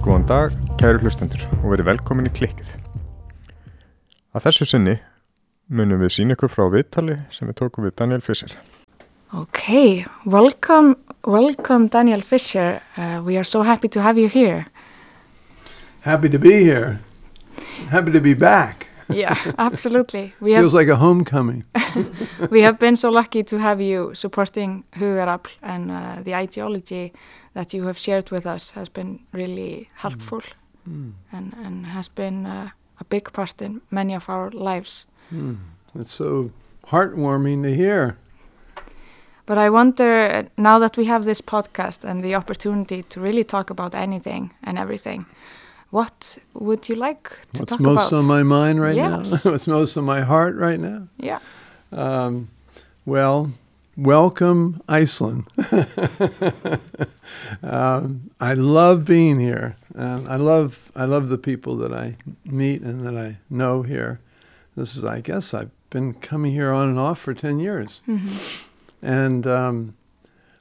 Góðan dag, kæru hlustendur og verið velkomin í klikkið. Að þessu sinni munum við sína ykkur frá viðtali sem við tókum við Daniel Fischer. Okay, welcome, welcome Daniel Fisher. Uh, we are so happy to have you here. Happy to be here. Happy to be back. Yeah, absolutely. We Feels like a homecoming. we have been so lucky to have you supporting Hugarafl and uh, the ideology that you have shared with us has been really helpful Mm. and, and has been uh, a big part in many of our lives. Mm. It's so heartwarming to hear. But I wonder now that we have this podcast and the opportunity to really talk about anything and everything, what would you like to What's talk about? What's most on my mind right Yes. now? What's most on my heart right now? yeah. Um, well, welcome Iceland. um, I love being here. Um, I love I love the people that I meet and that I know here. This is, I guess, I've been coming here on and off for ten years. Mhm. and um,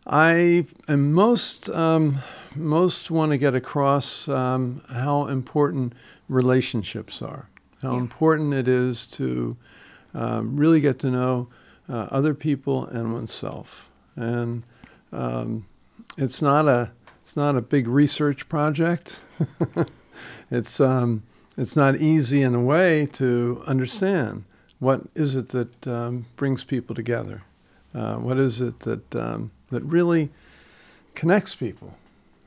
I am most um, most want to get across um, how important relationships are, how Yeah. important it is to um, really get to know uh, other people and oneself, and um, it's not a it's not a big research project. it's um, it's not easy in a way to understand what is it that um, brings people together. Uh, what is it that um, that really connects people?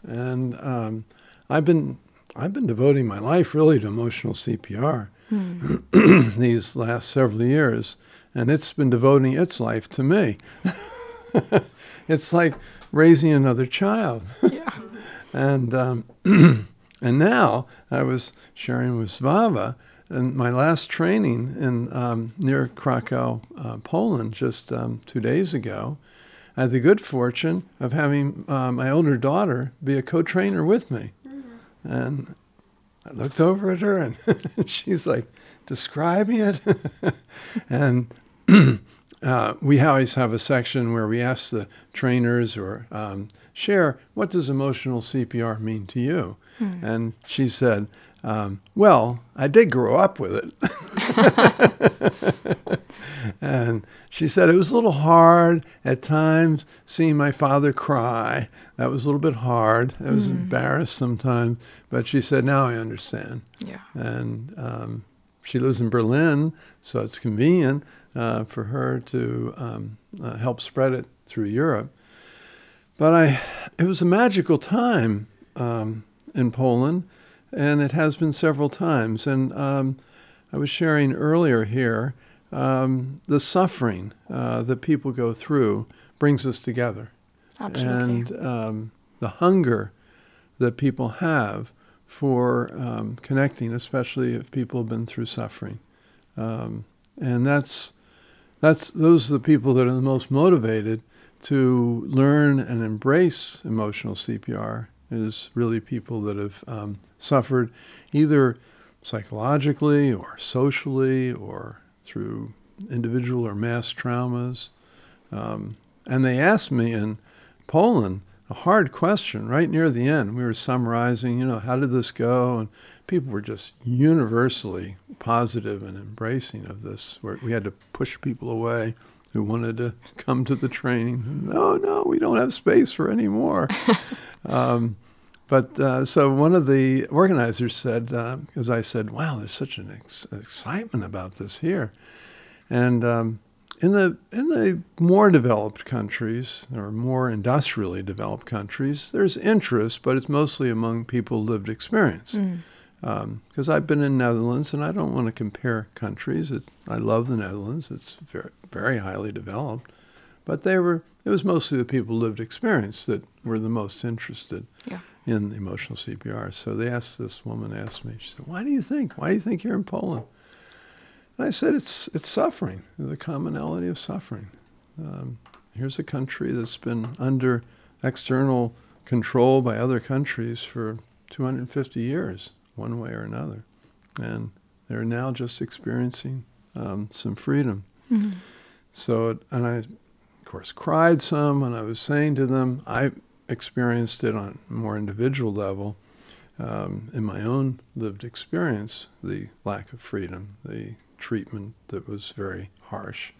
And um, I've been I've been devoting my life really to emotional CPR Hmm. these last several years, and it's been devoting its life to me. it's like raising another child. Yeah. And um, and now I was sharing with Svava in my last training in um, near Krakow, uh, Poland, just um, two days ago. I had the good fortune of having uh, my older daughter be a co-trainer with me, mm-hmm. and I looked over at her and she's like describing it, and. Uh, we always have a section where we ask the trainers or um, share what does emotional CPR mean to you, Hmm. and she said, um, "Well, I did grow up with it." and she said it was a little hard at times seeing my father cry. That was a little bit hard. I was Mm. embarrassed sometimes, but she said, "Now I understand." Yeah. and um, she lives in Berlin, so it's convenient uh, for her to um, uh, help spread it through Europe. But I, it was a magical time um, in Poland, and it has been several times. And um, I was sharing earlier here um, the suffering uh, that people go through brings us together Absolutely. and um, the hunger that people have for um, connecting, especially if people have been through suffering, um, and that's that's those are the people that are the most motivated to learn and embrace emotional CPR. Is really people that have um, suffered either psychologically or socially or through individual or mass traumas. Um, and they asked me in Poland a hard question right near the end. We were summarizing, you know, how did this go? And people were just universally positive and embracing of this. We had to push people away who wanted to come to the training. No, no, we don't have space for any more. um, but uh, so one of the organizers said, because I said, "Wow, there's such an ex- excitement about this here," and um, in the in the more developed countries or more industrially developed countries, there's interest, but it's mostly among people lived experience. Mm. Because I've been in Netherlands, and I don't want to compare countries. It's, I love the Netherlands; it's very very highly developed. But they were, it was mostly the people lived experience that were the most interested Yeah. in emotional CPR. So they asked, this woman asked me, she said, why do you think, why do you think you're in Poland? And I said, it's, it's suffering, the commonality of suffering. Um, here's a country that's been under external control by other countries for 250 years, one way or another. And they're now just experiencing um, some freedom. Mhm. So, and I, of course, cried some when I was saying to them, I experienced it on a more individual level um, in my own lived experience, the lack of freedom, the treatment that was very harsh.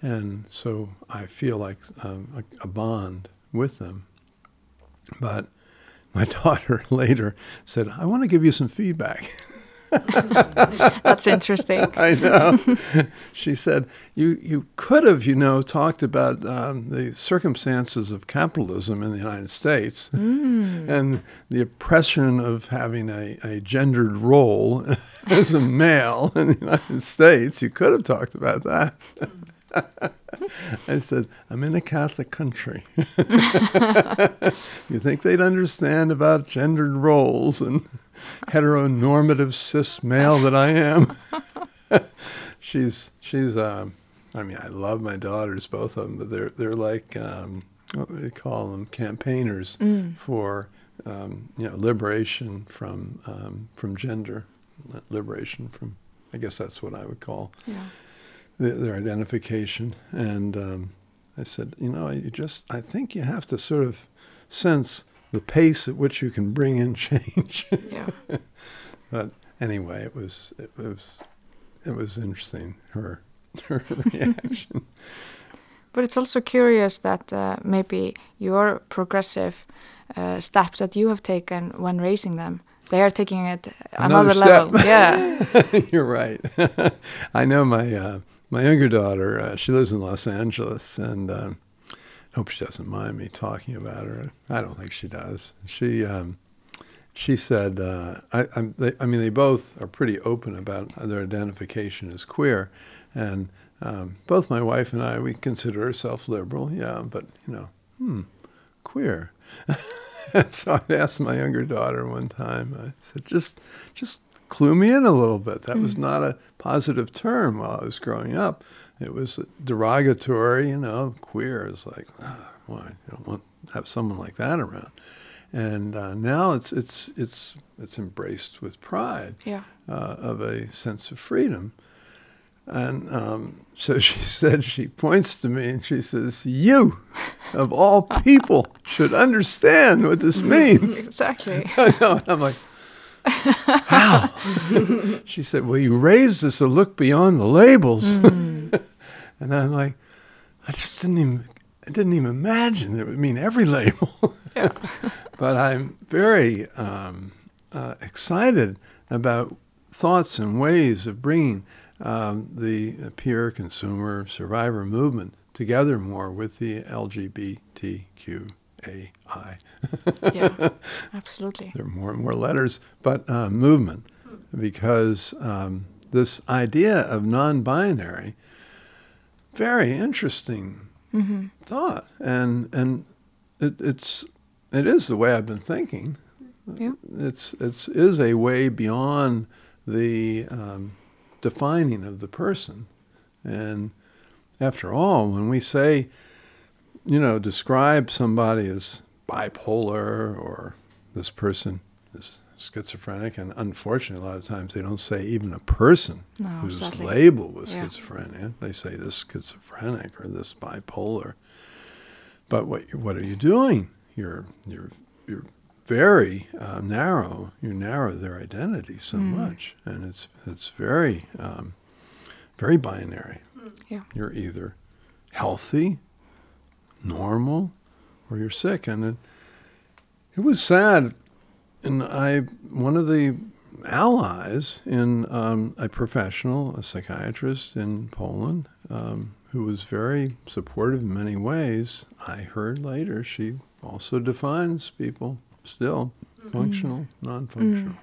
And so I feel like um, a, a bond with them. But my daughter later said, I want to give you some feedback. That's interesting. I know. she said, "You you could have, you know, talked about um, the circumstances of capitalism in the United States Mm. and the oppression of having a, a gendered role as a male in the United States. You could have talked about that." I said, "I'm in a Catholic country. you think they'd understand about gendered roles and heteronormative cis male that I am?" she's she's um, I mean I love my daughters both of them but they're they're like um, what do they call them campaigners Mm. for um, you know liberation from um, from gender liberation from I guess that's what I would call Yeah. the, their identification and um, I said you know you just I think you have to sort of sense the pace at which you can bring in change Yeah. but anyway, it was it was it was interesting her her reaction. But it's also curious that uh, maybe your progressive uh, steps that you have taken when raising them, they are taking it another, Another level. Yeah. You're right. I know my uh, my younger daughter. Uh, she lives in Los Angeles, and um, hope she doesn't mind me talking about her. I don't think she does. She um, she said, uh, I, I'm, they, I mean, they both are pretty open about their identification as queer, and um, both my wife and I we consider ourselves liberal, yeah, but you know, hmm, queer. so I asked my younger daughter one time. I said, just just clue me in a little bit. That was not a positive term while I was growing up. It was derogatory, you know. Queer is like, ah, why you don't want to have someone like that around. And uh, now it's it's it's it's embraced with pride Yeah. uh, of a sense of freedom. And um, so she said, she points to me and she says, You, of all people, should understand what this means. Exactly. I know. And I'm like, How? she said, Well, you raised us to look beyond the labels. And I'm like, I just didn't even, I didn't even imagine it would mean every label. Yeah. but I'm very um, uh, excited about thoughts and ways of bringing um, the peer consumer survivor movement together more with the LGBTQAI. yeah. Absolutely. There are more and more letters, but uh, movement, because um, this idea of non-binary, very interesting hmm thought, and and it, it's it is the way I've been thinking. Yeah. It's it's is a way beyond the um, defining of the person, and after all, when we say, you know, describe somebody as bipolar or this person is schizophrenic, and unfortunately, a lot of times they don't say even a person No, who's sadly. labeled with Yeah. schizophrenia. They say this schizophrenic or this bipolar. But what what are you doing? You're you're you're very uh, narrow. You narrow their identity so Mm. much, and it's it's very um, very binary. Yeah. You're either healthy, normal, or you're sick, and it it was sad. And I one of the allies in um, a professional, a psychiatrist in Poland, um, who was very supportive in many ways. I heard later she also defines people still functional, non-functional.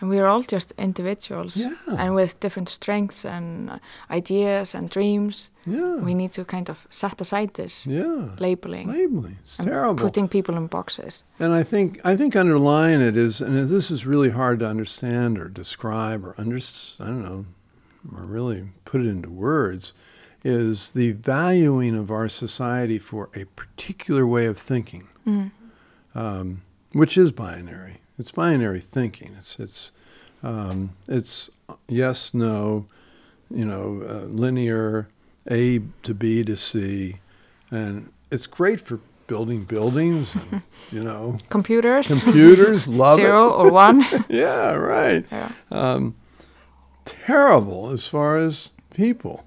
And we are all just individuals. Yeah. And with different strengths and uh, ideas and dreams, Yeah. we need to kind of set aside this yeah. labeling Labeling. It's terrible. putting people in boxes. And I think I think underlying it is, and this is really hard to understand or describe or under, I don't know, or really put it into words, is the valuing of our society for a particular way of thinking, Mm. um, which is binary. It's binary thinking. It's it's um, it's yes, no, you know, uh, linear, A to B to C, and it's great for building buildings and you know Computers, computers love zero or one. yeah right yeah. um, terrible as far as people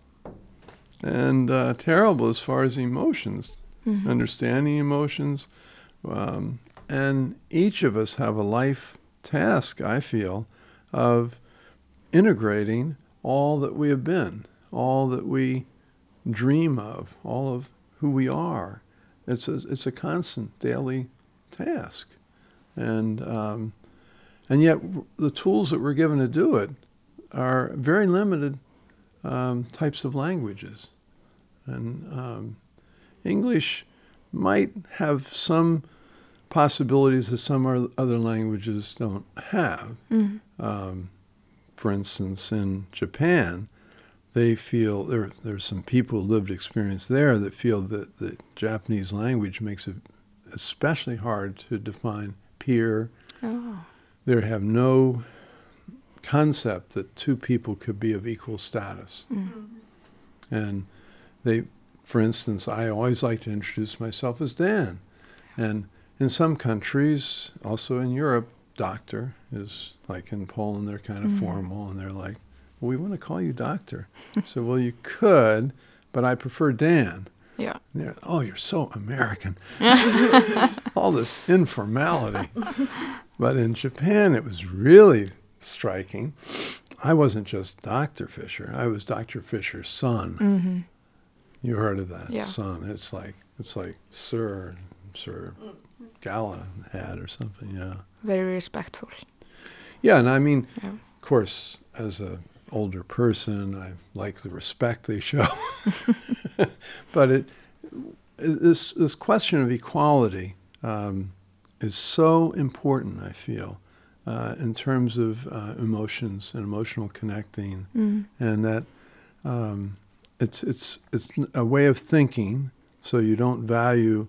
and uh, terrible as far as emotions Mhm. understanding emotions um, and each of us have a life task i feel of integrating all that we have been all that we dream of all of who we are. It's a, it's a constant daily task. And um, and yet the tools that we're given to do it are very limited um, types of languages. And um, English might have some possibilities that some other languages don't have. Mhm. Um, for instance, in Japan, they feel there. There's some people who lived experience there that feel that the Japanese language makes it especially hard to define peer. Oh. They have no concept that two people could be of equal status. Mm. And they, for instance, I always like to introduce myself as Dan. And in some countries, also in Europe, doctor is like in Poland, they're kind of Mhm. formal and they're like, well, we want to call you doctor. so, well, you could, but I prefer Dan. Yeah. And they're, oh, you're so American. All this informality. but in Japan, it was really striking. I wasn't just Dr. Fisher, I was Dr. Fisher's son. hmm You heard of that Yeah. son? It's like it's like Sir Sir Galahad or something. Yeah, Very respectful. yeah. And I mean, Yeah. of course, as a older person, I like the respect they show. but it this this question of equality um, is so important. I feel uh, in terms of uh, emotions and emotional connecting Mm. and that um, it's it's it's a way of thinking. So you don't value,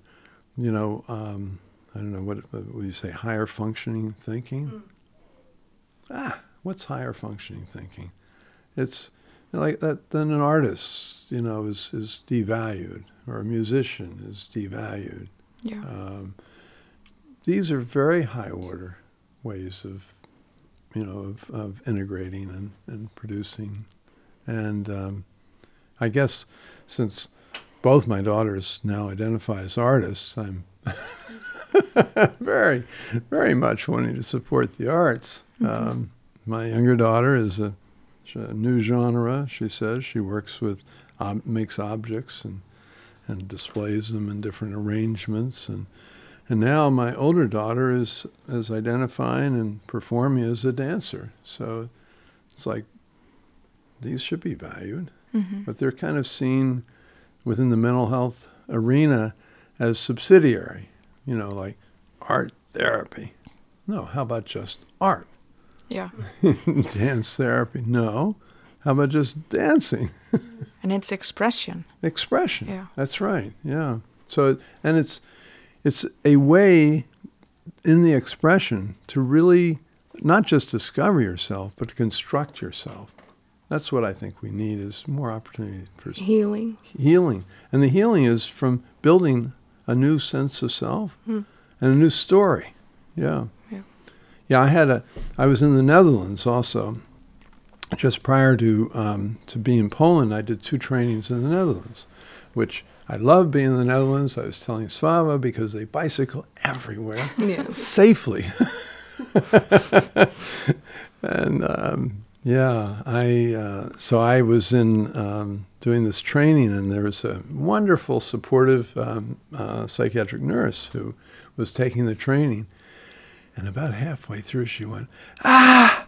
you know, um, I don't know what what would you say, higher functioning thinking. Ah, what's higher functioning thinking? It's like that. Then an artist, you know, is is devalued, or a musician is devalued. Yeah. Um, these are very high order ways of, you know, of, of integrating and, and producing. And um, I guess since both my daughters now identify as artists, I'm very, very much wanting to support the arts. Mhm. Um, my younger daughter is a, a new genre. She says she works with, ob- makes objects and and displays them in different arrangements and and now my older daughter is is identifying and performing as a dancer. So it's like these should be valued, hmm but they're kind of seen within the mental health arena as subsidiary, you know, like art therapy. No, how about just art? Yeah. Dance therapy? No. How about just dancing? And it's expression. expression. Yeah. That's right. Yeah. So and it's it's a way in the expression to really not just discover yourself, but construct yourself. That's what I think we need is more opportunity for Healing. healing. And the healing is from building a new sense of self Hmm. And a new story. Yeah. Yeah. Yeah, I had a I was in the Netherlands also. Just prior to um, to being in Poland, I did two trainings in the Netherlands, which I love being in the Netherlands. I was telling Svava because they bicycle everywhere safely. and um, yeah, I uh, so I was in um, doing this training, and there was a wonderful, supportive um, uh, psychiatric nurse who was taking the training. And about halfway through, she went, "Ah,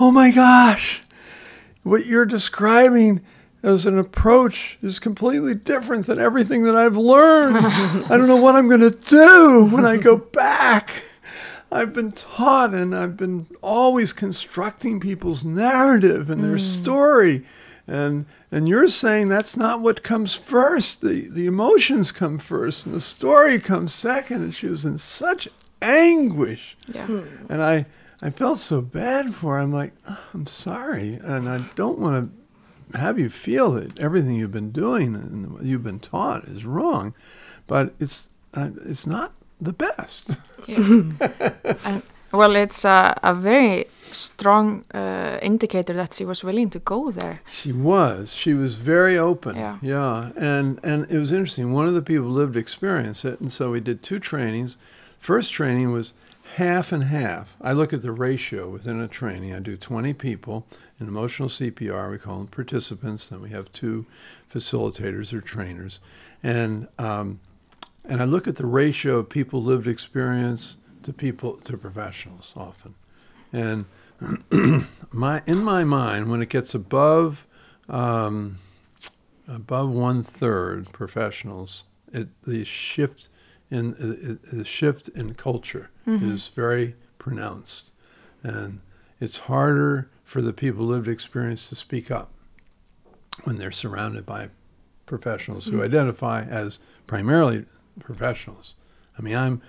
oh my gosh, what you're describing as an approach is completely different than everything that I've learned. I don't know what I'm going to do when I go back. I've been taught and I've been always constructing people's narrative and their story. And and you're saying that's not what comes first. The the emotions come first and the story comes second. And she was in such anguish. Yeah. And I, I felt so bad for her. I'm like, "Oh, I'm sorry. And I don't want to have you feel that everything you've been doing and what you've been taught is wrong. But it's, uh, it's not the best. and well, it's a, a very strong uh, indicator that she was willing to go there. She was. She was very open. Yeah. Yeah. And and it was interesting. One of the people lived experience it, and so we did two trainings. First training was half and half. I look at the ratio within a training. I do 20 people in emotional CPR. We call them participants. Then we have two facilitators or trainers, and um, and I look at the ratio of people lived experience to people to professionals often, and my in my mind when it gets above um, above one third professionals, it the shift in uh, the shift in culture is very pronounced, and it's harder for the people lived experience to speak up when they're surrounded by professionals who identify as primarily professionals. I mean, I'm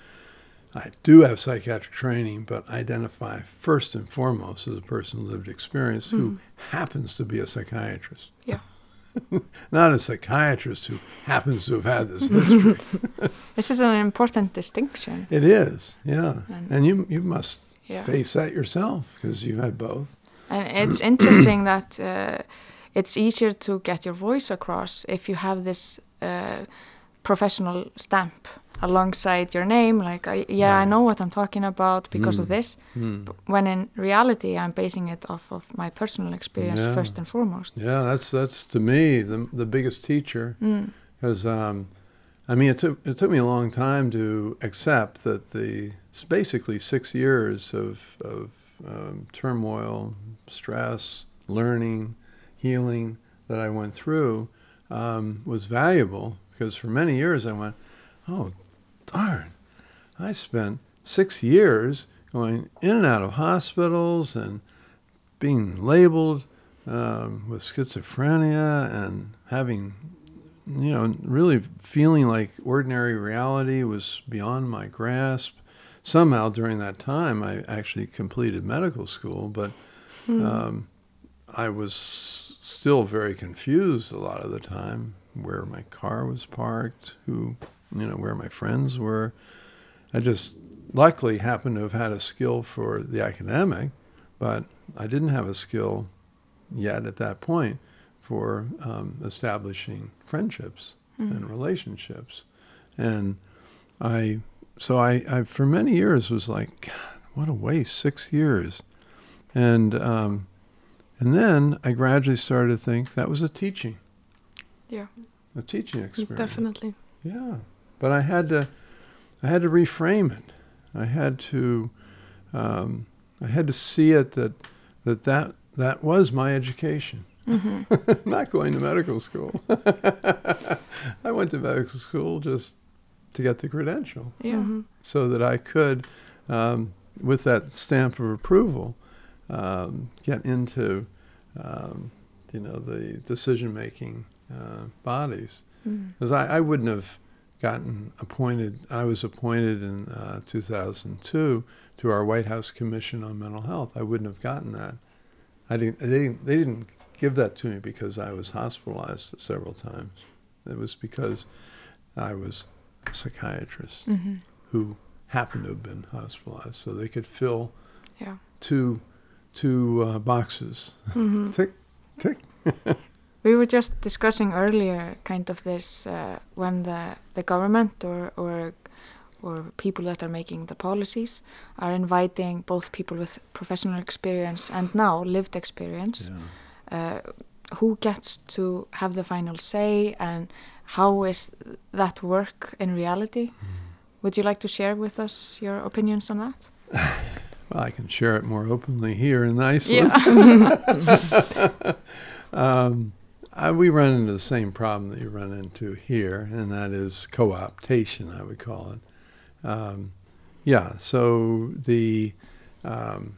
I do have psychiatric training, but I identify first and foremost as a person with lived experience who happens to be a psychiatrist. Yeah. Not a psychiatrist who happens to have had this history. This is an important distinction. it is, yeah. And- And you you must Yeah. face that yourself because you've had both. And it's interesting that uh, it's easier to get your voice across if you have this uh, professional stamp alongside your name. Like, I, yeah, I know what I'm talking about because of Mm. this. Hmm. B- When in reality, I'm basing it off of my personal experience Yeah. first and foremost. Yeah, that's that's to me the the biggest teacher Mm. because um, I mean it took it took me a long time to accept that the it's basically six years of of um, turmoil, stress, learning, healing that I went through um, was valuable because for many years I went, oh darn, I spent six years going in and out of hospitals and being labeled um, with schizophrenia and having, you know, really feeling like ordinary reality was beyond my grasp. Somehow during that time, I actually completed medical school, but um, I was still very confused a lot of the time where my car was parked, who, you know, where my friends were. I just luckily happened to have had a skill for the academic, but I didn't have a skill yet at that point for um, establishing friendships and relationships. And I, so I, I, for many years was like, God, what a waste, six years. And, um, and then I gradually started to think that was a teaching, Yeah. a teaching experience. Definitely. Yeah, but I had to, I had to reframe it. I had to, um, I had to see it that, that that that was my education. Not going to medical school. I went to medical school just to get the credential, Yeah. Mhm. so that I could, um, with that stamp of approval, um, get into, um, you know, the decision-making uh, bodies because I, I wouldn't have gotten appointed. I was appointed in uh, 2002 to our White House Commission on Mental Health. I wouldn't have gotten that. I didn't. They didn't. They didn't give that to me because I was hospitalized several times. It was because I was a psychiatrist hmm who happened to have been hospitalized, so they could fill Yeah. two two uh, boxes. Mhm. Tick, tick. We were just discussing earlier, kind of this uh, when the the government or or or people that are making the policies are inviting both people with professional experience and now lived experience. Yeah. Uh, who gets to have the final say, and how is that work in reality? Would you like to share with us your opinions on that? well, I can share it more openly here in Iceland. Yeah. um, I, we run into the same problem that you run into here, and that is co-optation, I would call it. Um, yeah, so the, um,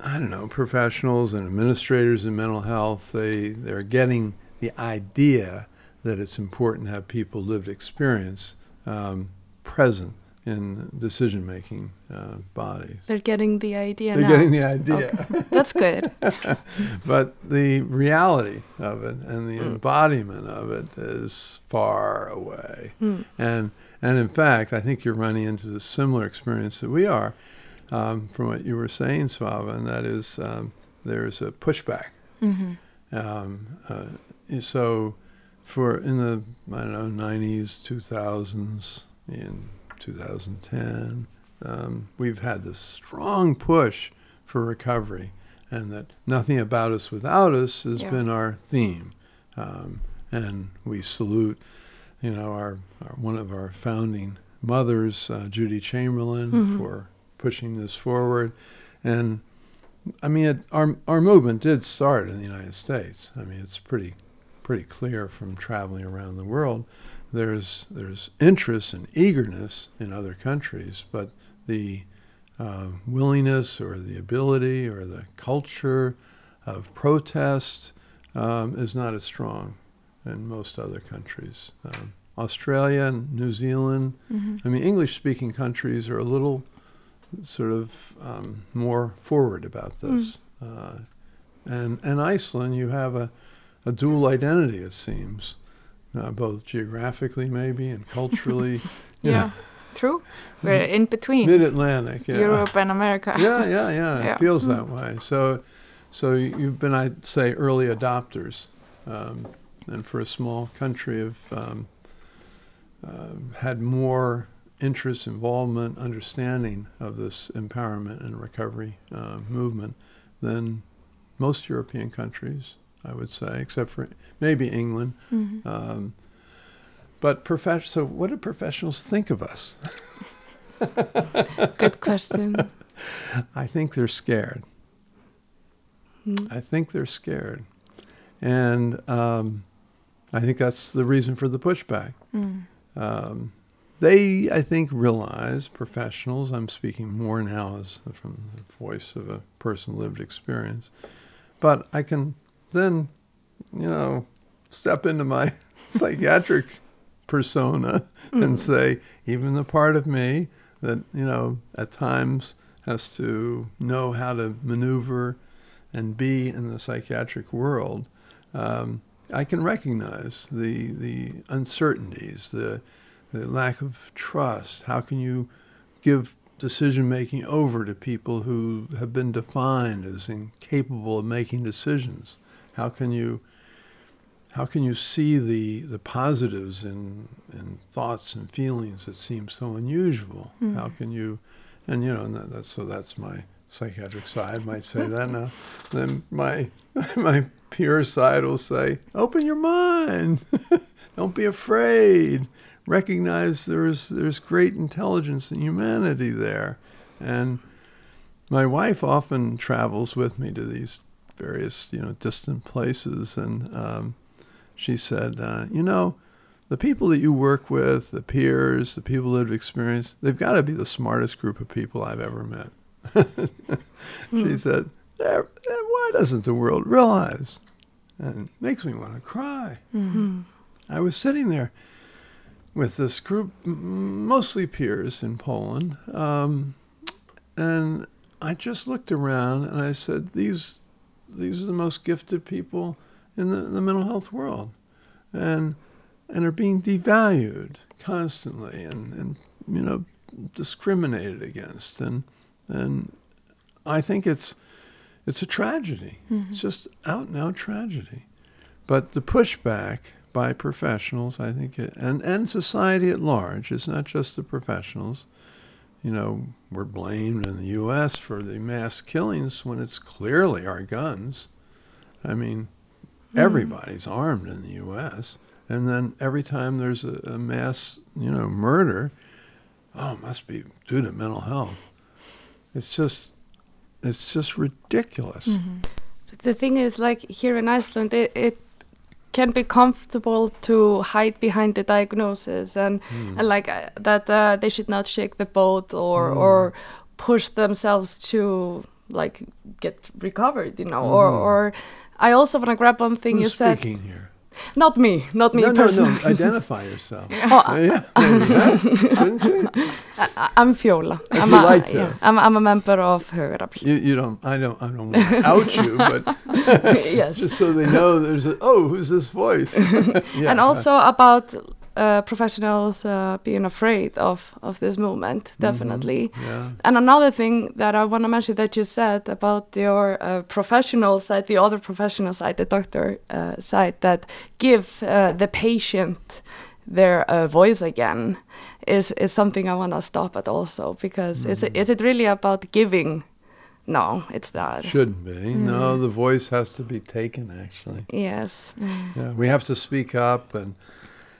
I don't know, professionals and administrators in mental health, they, they're getting the idea that it's important to have people lived experience um, present in decision making uh, bodies. They're getting the idea They're now. getting the idea. That's good. but the reality of it and the Mm. embodiment of it is far away. Hmm. And and in fact, I think you're running into the similar experience that we are um, from what you were saying, Svava, and that is um, there's a pushback. hmm Um, uh, so, for in the I don't know 90s, 2000s, in 2010, um, we've had this strong push for recovery, and that nothing about us without us has Yeah. been our theme. Um, and we salute, you know, our, our one of our founding mothers, uh, Judi Chamberlin, Mhm. for pushing this forward, and I mean, it, our our movement did start in the United States. I mean, it's pretty pretty clear from traveling around the world. There's there's interest and eagerness in other countries, but the uh, willingness or the ability or the culture of protest um, is not as strong in most other countries. Um, Australia and New Zealand, hmm I mean, English speaking countries are a little sort of um, more forward about this. Uh, and, and Iceland, you have a, a dual identity, it seems, uh, both geographically, maybe, and culturally. Yeah. True. We're in between Mid Atlantic, yeah. Europe and America. Yeah, yeah, yeah. Yeah. It feels Mm. that way. So, so you've been, I'd say, early adopters, um, and for a small country, have um, uh, had more interest, involvement, understanding of this empowerment and recovery uh, movement than most European countries, I would say, except for maybe England. Mhm. Um, but prof- so, what do professionals think of us? Good question. I think they're scared. Hmm. I think they're scared. And um, I think that's the reason for the pushback. Mm. Um, they, I think, realize, professionals, I'm speaking more now as from the voice of a person lived experience, but I can then, you know, step into my psychiatric persona and say, even the part of me that, you know, at times has to know how to maneuver and be in the psychiatric world, um, I can recognize the the uncertainties, the the lack of trust. How can you give decision making over to people who have been defined as incapable of making decisions? How can you how can you see the, the positives in, in thoughts and feelings that seem so unusual? Mm. How can you, and you know, and that, that's, so that's my psychiatric side might say that now. Then my my pure side will say, open your mind, don't be afraid, recognize there's there's great intelligence and humanity there, and my wife often travels with me to these various you know distant places, and um, she said, uh, you know. The people that you work with, the peers, the people that have experienced, they've got to be the smartest group of people I've ever met. she said, eh, why doesn't the world realize? And it makes me want to cry. Hmm. I was sitting there with this group, mostly peers in Poland, um, and I just looked around and I said, "These, these are the most gifted people in the, the mental health world, and and are being devalued constantly, and and you know, discriminated against, and and I think it's it's a tragedy. Mm-hmm. It's just out and out tragedy. But the pushback by professionals, I think, it, and, and society at large, it's not just the professionals. You know, we're blamed in the U.S. for the mass killings when it's clearly our guns. I mean, everybody's armed in the U.S. And then every time there's a, a mass, you know, murder, oh, it must be due to mental health. It's just, it's just ridiculous. Mm-hmm. the thing is like here in Iceland it, it can be comfortable to hide behind the diagnosis and, Mm. and like uh, that uh, they should not shake the boat or Mm. or push themselves to like get recovered you know or Mhm. or I also want to grab one thing you Who's said speaking here? not me not me no, no, personally no. Identify yourself. Oh, yeah, yeah. I, I'm Fiola. If I'm you a, like to. yeah, I'm, I'm a member of Hugarafl. You, you don't. I don't. I don't want to out you, but yes. just so they know, there's a. Oh, who's this voice? yeah. and also about uh, professionals uh, being afraid of, of this movement, Mm-hmm. definitely. Yeah. And another thing that I want to mention that you said about your uh, professional side, the other professional side, the doctor uh, side, that give uh, the patient their uh, voice again, is is something I want to stop at also because is it is it really about giving? No, it's not. Shouldn't be. No, the voice has to be taken. Actually, Yes. yeah. We have to speak up and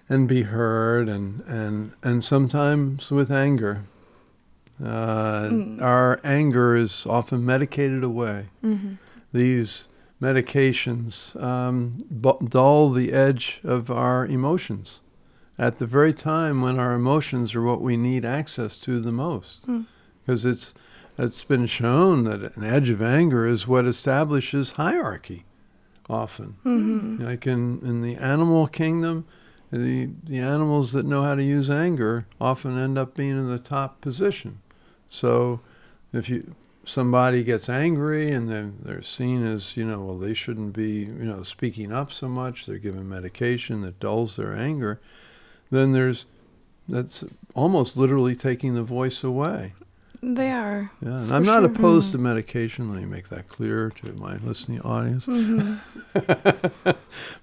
and be heard, and and and sometimes with anger. Uh, Mm. Our anger is often medicated away. Mm-hmm. these medications um, dull the edge of our emotions at the very time when our emotions are what we need access to the most. Mm. Because it's, it's been shown that an edge of anger is what establishes hierarchy often. hmm Like in, in the animal kingdom, the, the animals that know how to use anger often end up being in the top position. So if you somebody gets angry and they're, they're seen as, you know, well, they shouldn't be, you know, speaking up so much, they're given medication that dulls their anger, then there's, that's almost literally taking the voice away. They are. Yeah, and I'm not sure. opposed to medication. Let me make that clear to my listening audience. Mhm.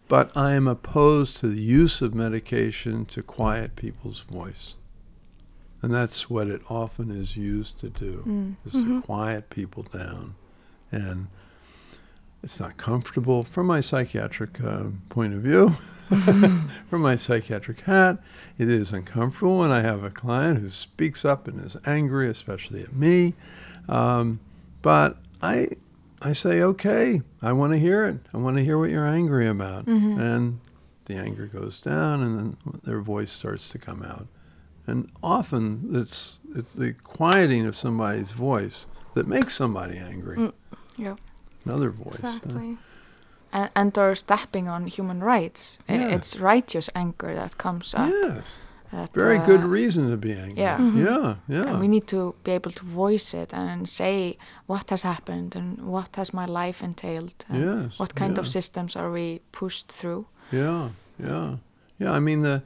but I am opposed to the use of medication to quiet people's voice. And that's what it often is used to do, Mm. is to Mhm. quiet people down. And it's not comfortable from my psychiatric uh, point of view. from my psychiatric hat, it is uncomfortable when I have a client who speaks up and is angry, especially at me. Um, but I, I say, okay, I want to hear it. I want to hear what you're angry about. Mhm. And the anger goes down, and then their voice starts to come out. And often it's it's the quieting of somebody's voice that makes somebody angry. Mm. Yeah. Another voice. Exactly. And, and they're stepping on human rights. Yeah. It's righteous anger that comes up. yes. that, Very good uh, reason to be angry. yeah. Mhm. Yeah. Yeah. And we need to be able to voice it and say what has happened and what has my life entailed. And yes. What kind of systems are we pushed through? Yeah, yeah, yeah. I mean the,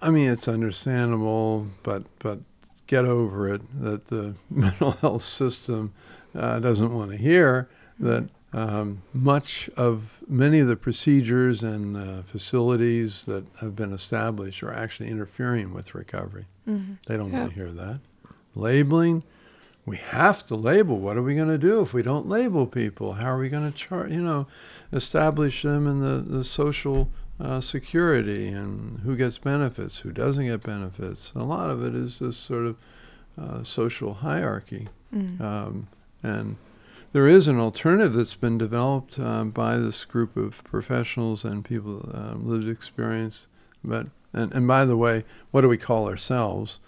I mean it's understandable, but but get over it that the mental health system uh, doesn't want to hear that um, much of many of the procedures and uh, facilities that have been established are actually interfering with recovery. Mhm. They don't Yeah. want to hear that. Labeling, we have to label. What are we going to do if we don't label people? How are we going to chart, you know, establish them in the, the social uh, security and who gets benefits, who doesn't get benefits? A lot of it is this sort of uh, social hierarchy. Mm. Um, and there is an alternative that's been developed um, by this group of professionals and people um, lived experience. But and, and by the way, what do we call ourselves?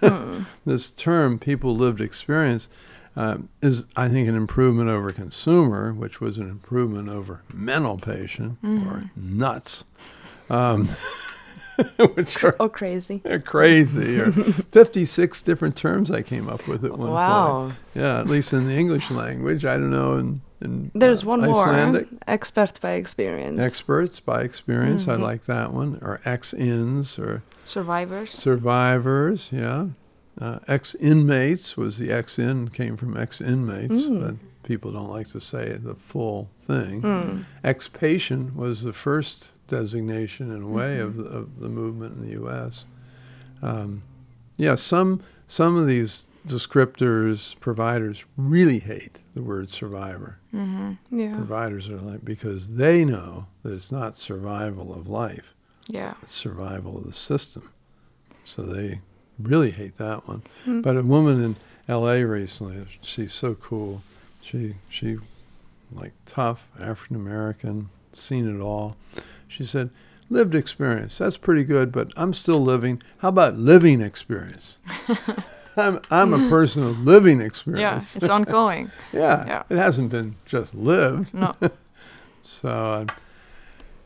Mm. this term, people lived experience, um, is I think an improvement over consumer, which was an improvement over mental patient or Mhm. nuts, um, which are Or crazy. they're crazy. Or 56 different terms I came up with at one point. Wow. Yeah, at least in the English language. I don't know in, in There's uh, one Icelandic. more. Expert by experience. Experts by experience. Mhm. I like that one. Or ex-ins or Survivors. survivors. Yeah. Uh, ex-inmates was the ex-in came from ex-inmates, Mm. but people don't like to say the full thing. Mm. Ex-patient was the first designation in a way of, Mhm. the, of the movement in the U.S. Um, yeah, some some of these descriptors, providers really hate the word survivor. hmm Yeah. Providers are like because they know that it's not survival of life; Yeah. it's survival of the system. So they really hate that one. Mm. But a woman in L.A. recently. She's so cool. She she like tough African American, seen it all. She said, "Lived experience. That's pretty good, but I'm still living. How about living experience?" I'm I'm a person of living experience. Yeah, it's ongoing. yeah, Yeah. it hasn't been just lived. No. So, uh,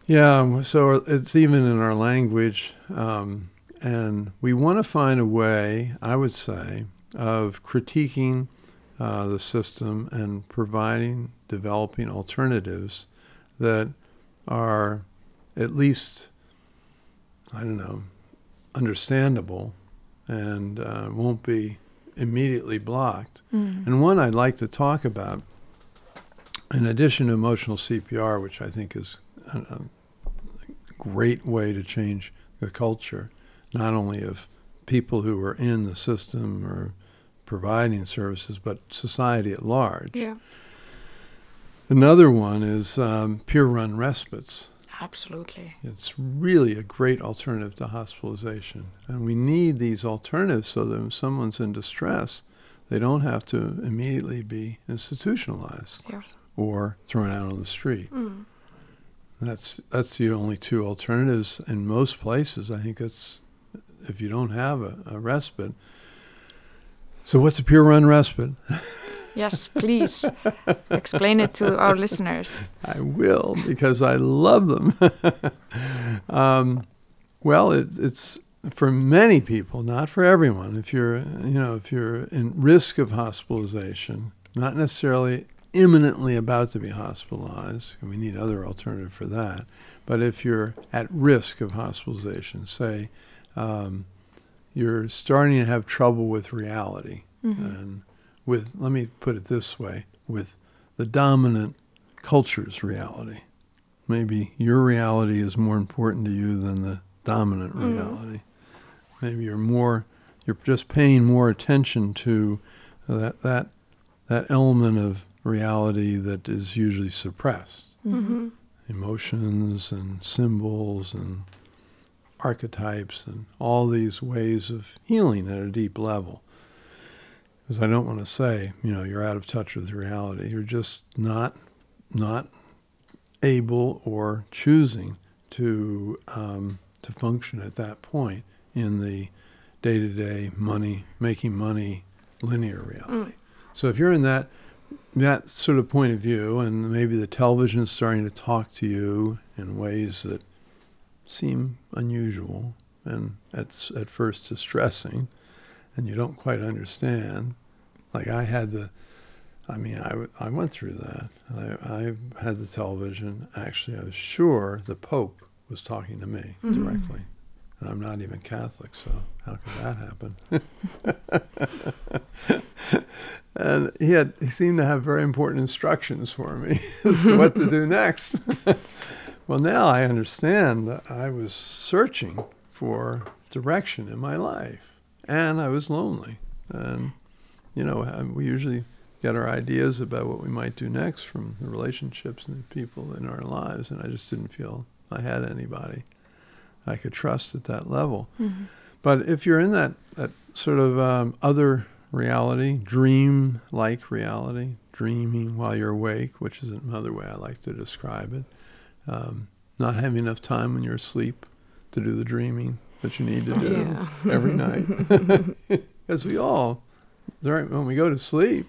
yeah, so it's even in our language. Um, and we want to find a way, I would say, of critiquing uh, the system and providing, developing alternatives that are at least, I don't know, understandable and uh, won't be immediately blocked. Mm. And one I'd like to talk about, in addition to emotional CPR, which I think is a, a great way to change the culture, not only of people who are in the system or providing services, but society at large. Yeah, Another one is um, peer run respites. Absolutely. It's really a great alternative to hospitalization. And we need these alternatives so that when someone's in distress, they don't have to immediately be institutionalized Yes. or thrown out on the street. Mm. That's that's the only two alternatives in most places. I think that's if you don't have a, a respite. So what's a peer run respite? Yes, please explain it to our listeners. I will because I love them. um, well, it, it's for many people, not for everyone. If you're, you know, if you're in risk of hospitalization, not necessarily imminently about to be hospitalized, we need other alternative for that. But if you're at risk of hospitalization, say um, you're starting to have trouble with reality, Mhm. and with let me put it this way, with the dominant culture's reality. Maybe your reality is more important to you than the dominant Mhm. reality. Maybe you're more you're just paying more attention to that that that element of reality that is usually suppressed. Mm-hmm. Emotions and symbols and archetypes and all these ways of healing at a deep level. Because I don't want to say, you know, you're out of touch with reality. You're just not not able or choosing to um, to function at that point in the day-to-day money making money linear reality. So if you're in that that sort of point of view, and maybe the television is starting to talk to you in ways that seem unusual and at at first distressing, and you don't quite understand. Like I had the, I mean, I, I went through that. I, I had the television. Actually, I was sure the Pope was talking to me Mhm. directly. And I'm not even Catholic, so how could that happen? and he had he seemed to have very important instructions for me as to what to do next. well, now I understand that I was searching for direction in my life, and I was lonely. And you know, uh, we usually get our ideas about what we might do next from the relationships and the people in our lives, and I just didn't feel I had anybody I could trust at that level. Mm-hmm. But if you're in that, that sort of um, other reality, dream like reality, dreaming while you're awake, which is another way I like to describe it, um, not having enough time when you're asleep to do the dreaming that you need to do Yeah. every night. As we all, during, when we go to sleep,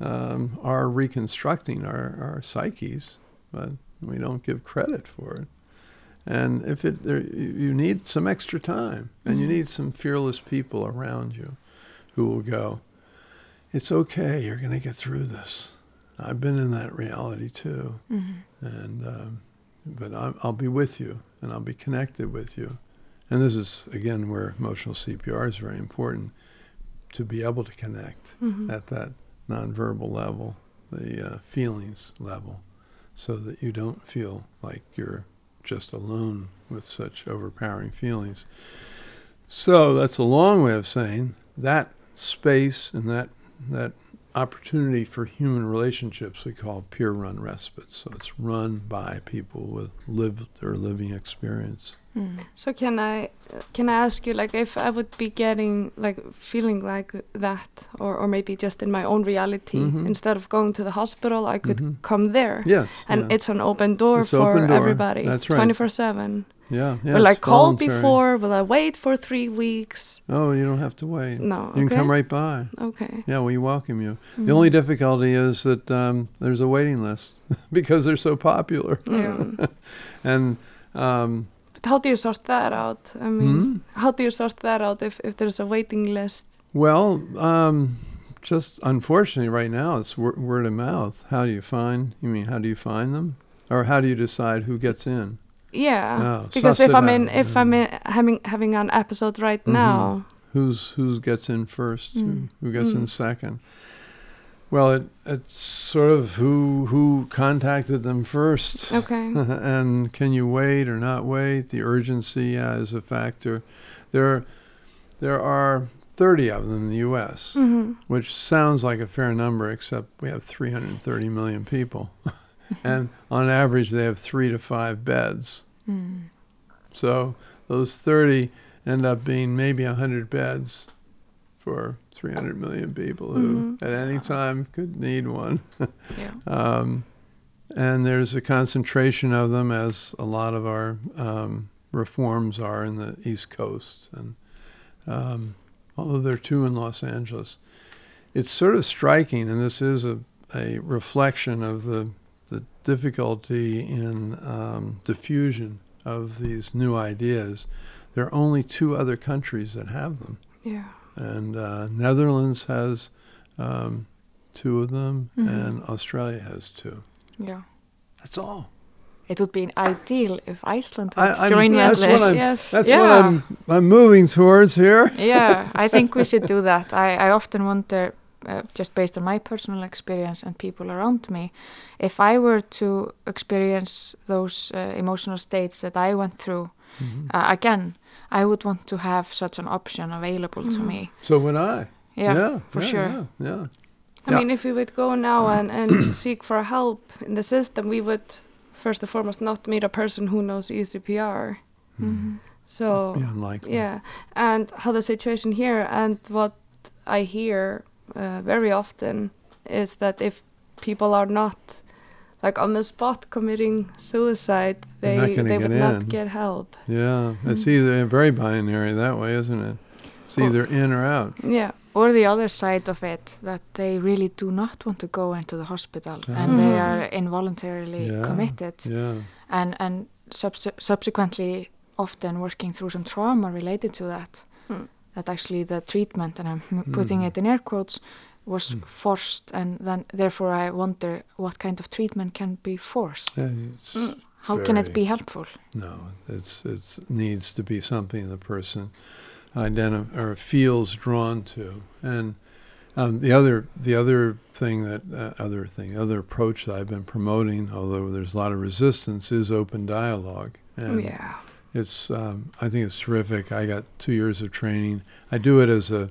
um, are reconstructing our, our psyches, but we don't give credit for it. And if it, there, you need some extra time, and you Mhm. need some fearless people around you, who will go, "It's okay. You're going to get through this." I've been in that reality too, Mm-hmm. and um, but I'll, I'll be with you, and I'll be connected with you. And this is again where emotional CPR is very important to be able to connect Mm-hmm. at that nonverbal level, the uh, feelings level, so that you don't feel like you're just alone with such overpowering feelings. So that's a long way of saying that space and that that opportunity for human relationships we call peer run respite. So it's run by people with lived or living experience. Mm. So can I can I ask you like if I would be getting like feeling like that or, or maybe just in my own reality Mhm. instead of going to the hospital I could Mhm. come there Yes. and yeah. it's an open door It's for open door, everybody that's right. 24/7 yeah, yeah. will I call voluntary. before will I wait for 3 weeks Oh, you don't have to wait. no You okay can come right by. okay Yeah, we welcome you. Mhm. The only difficulty is that um, there's a waiting list because they're so popular. Yeah. and um, how do you sort that out I mean hmm? how do you sort that out if, if there's a waiting list well, um, just unfortunately, right now it's wor- word of mouth. How do you find? You mean how do you find them, or how do you decide who gets in? yeah Oh, because if I'm in if I'm in, having having an episode right Mhm. now Who's who gets in first? Mm. Who, who gets in Mm. second? Well, it, it's sort of who who contacted them first. okay and can you wait or not wait? The urgency yeah, is a factor. There, there are 30 of them in the U.S., hmm which sounds like a fair number, except we have 330 million people, and on average they have three to five beds. Mm. So those 30 end up being maybe 100 beds for 300 million people who, Mhm. at any time, could need one. Yeah. Um, and there's a concentration of them, as a lot of our um, reforms are in the East Coast. And um, although there are two in Los Angeles, it's sort of striking, and this is a, a reflection of the, the difficulty in um, diffusion of these new ideas. There are only two other countries that have them yeah and uh, Netherlands has um, two of them, Mhm. and Australia has two. Yeah. That's all. It would be ideal if Iceland would join that list. Yes That's Yeah. what I'm I'm moving towards here. yeah, I think we should do that. I, I often wonder, uh, just based on my personal experience and people around me, if I were to experience those uh, emotional states that I went through Mhm. uh, again, I would want to have such an option available to Mhm. me. So would I. Yeah, for yeah, sure. Yeah, yeah. I Yeah. mean, if we would go now and, and seek for help in the system, we would first and foremost not meet a person who knows ECPR. Mhm. So Be unlikely. yeah, and how the situation here and what I hear uh, very often is that if people are not like on the spot committing suicide, They're they gonna they get would not get help. Yeah, it's Mhm. either very binary that way, isn't it? It's Well- either in or out. Yeah, Or the other side of it, that they really do not want to go into the hospital and they Mhm. are involuntarily Yeah. committed Yeah. and, and subse- subsequently often working through some trauma related to that. Hmm. That actually the treatment, and I'm putting Mhm. it in air quotes, was Hmm. forced, and then therefore I wonder what kind of treatment can be forced. Yeah, Mm. How can it be helpful? No, it's it's needs to be something the person identif- or feels drawn to. And um, the other the other thing that uh, other thing other approach that I've been promoting, although there's a lot of resistance, is open dialogue. And yeah, it's um, I think it's terrific. I got two years of training. I do it as a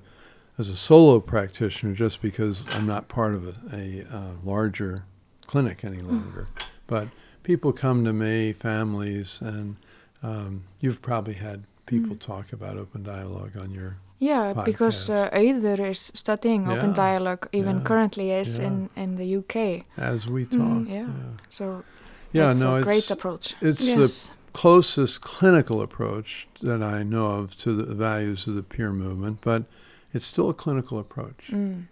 as a solo practitioner just because I'm not part of a, a uh, larger clinic any longer. But people come to me, families, and um, you've probably had people Mm. talk about open dialogue on your Yeah, because uh, is studying open Yeah, dialogue, even yeah, currently is yeah. in, in the UK. as we talk. Mhm, yeah. So Yeah, it's no, a great it's approach. it's the closest clinical approach that I know of to the values of the peer movement, but it's still a clinical approach. Mm.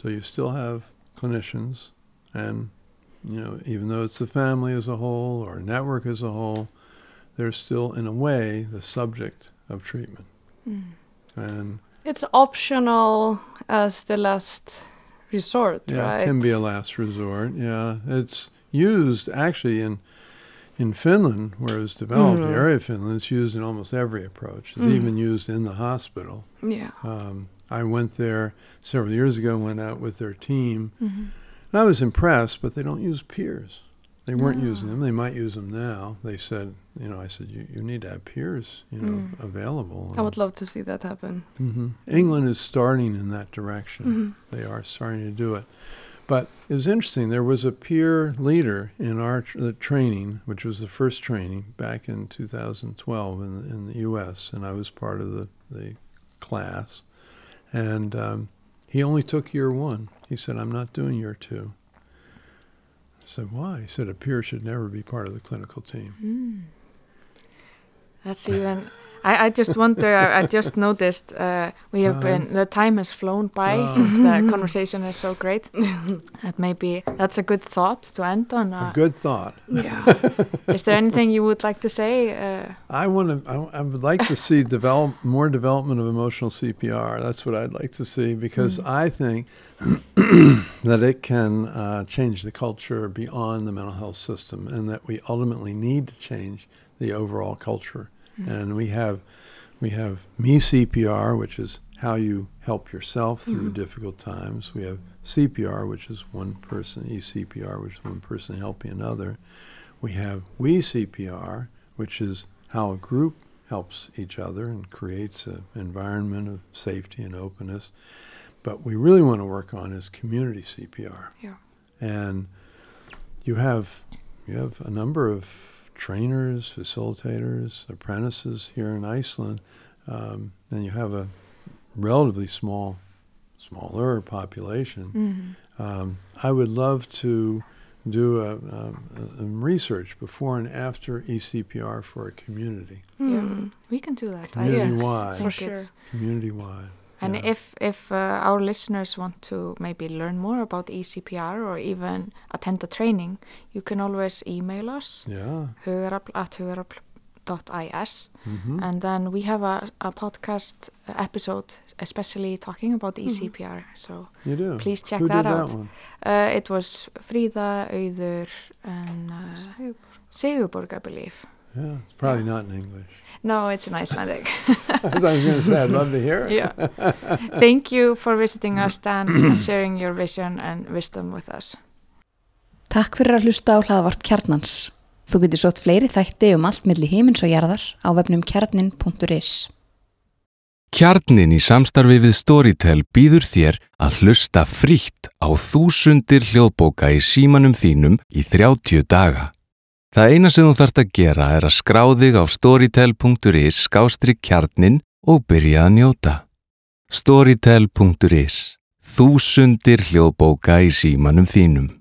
So you still have clinicians, and you know, even though it's the family as a whole or network as a whole, they're still, in a way, the subject of treatment. Mm. And it's optional as the last resort, yeah, right? it can be a last resort. Yeah, it's used actually in in Finland, where it was developed, Mhm. the area of Finland, it's used in almost every approach. It's Mhm. even used in the hospital. yeah, Um, I went there several years ago, went out with their team, Mhm. and I was impressed, but they don't use peers. They weren't Ah. using them. They might use them now. They said, you know, I said, you, you need to have peers, you know, Mm. available. I would love to see that happen. hmm England is starting in that direction. Mhm. They are starting to do it. But it was interesting. There was a peer leader in our tr- training, which was the first training back in 2012 in, in the U.S., and I was part of the, the class. And um, he only took year one. He said, I'm not doing year two. I said, why? He said, a peer should never be part of the clinical team. Mm. That's even. I, I just wonder. I, I just noticed uh, we have been the time has flown by Ah. since the conversation is so great. that maybe that's a good thought to end on. A Uh, good thought. yeah. is there anything you would like to say? Uh, I want to. I, I would like to see develop more development of emotional CPR. That's what I'd like to see because I think that it can uh, change the culture beyond the mental health system, and that we ultimately need to change the overall culture. And we have, we have me CPR, which is how you help yourself through mm-hmm. difficult times. We have CPR, which is one person, eCPR, which is one person helping another. We have we CPR, which is how a group helps each other and creates an environment of safety and openness. But we really want to work on is community CPR. Yeah. And you have you have a number of trainers, facilitators, apprentices here in Iceland, um, and you have a relatively small, smaller population. mhm. Um, I would love to do a, um, a, a research before and after eCPR for a community, Yeah. Mm. We can do that. I Community-wide. think For it's- community wide. And Yeah. if if uh, our listeners want to maybe learn more about E eCPR or even attend a training, you can always email us Yeah. hugarafl at hugarafl.is hmm and then we have a, a podcast episode especially talking about E eCPR. So you do. please check Who that did out. that one? uh, it was Frida, Auður and uh, Sigurborg, I believe. Yeah, it's probably not in English. No, it's in Icelandic. As I was going to say, I'd love to hear it. yeah. Thank you for visiting us, Dan, and sharing your vision and wisdom with us. Takk fyrir að hlusta á hlaðvarp kjarnans. Þú getur sótt fleiri þætti um allt milli himins og jarðar á vefnum kjarnin.is. Kjarnin í samstarfi við Storytel býður þér að hlusta frítt á þúsundir hljóðbóka í símanum þínum í 30 daga. Það eina sem þú þarft að gera er að skrá þig á storytel.is skástri kjarnin og byrja að njóta. Storytel.is Þúsundir hljóðbóka í símanum þínum.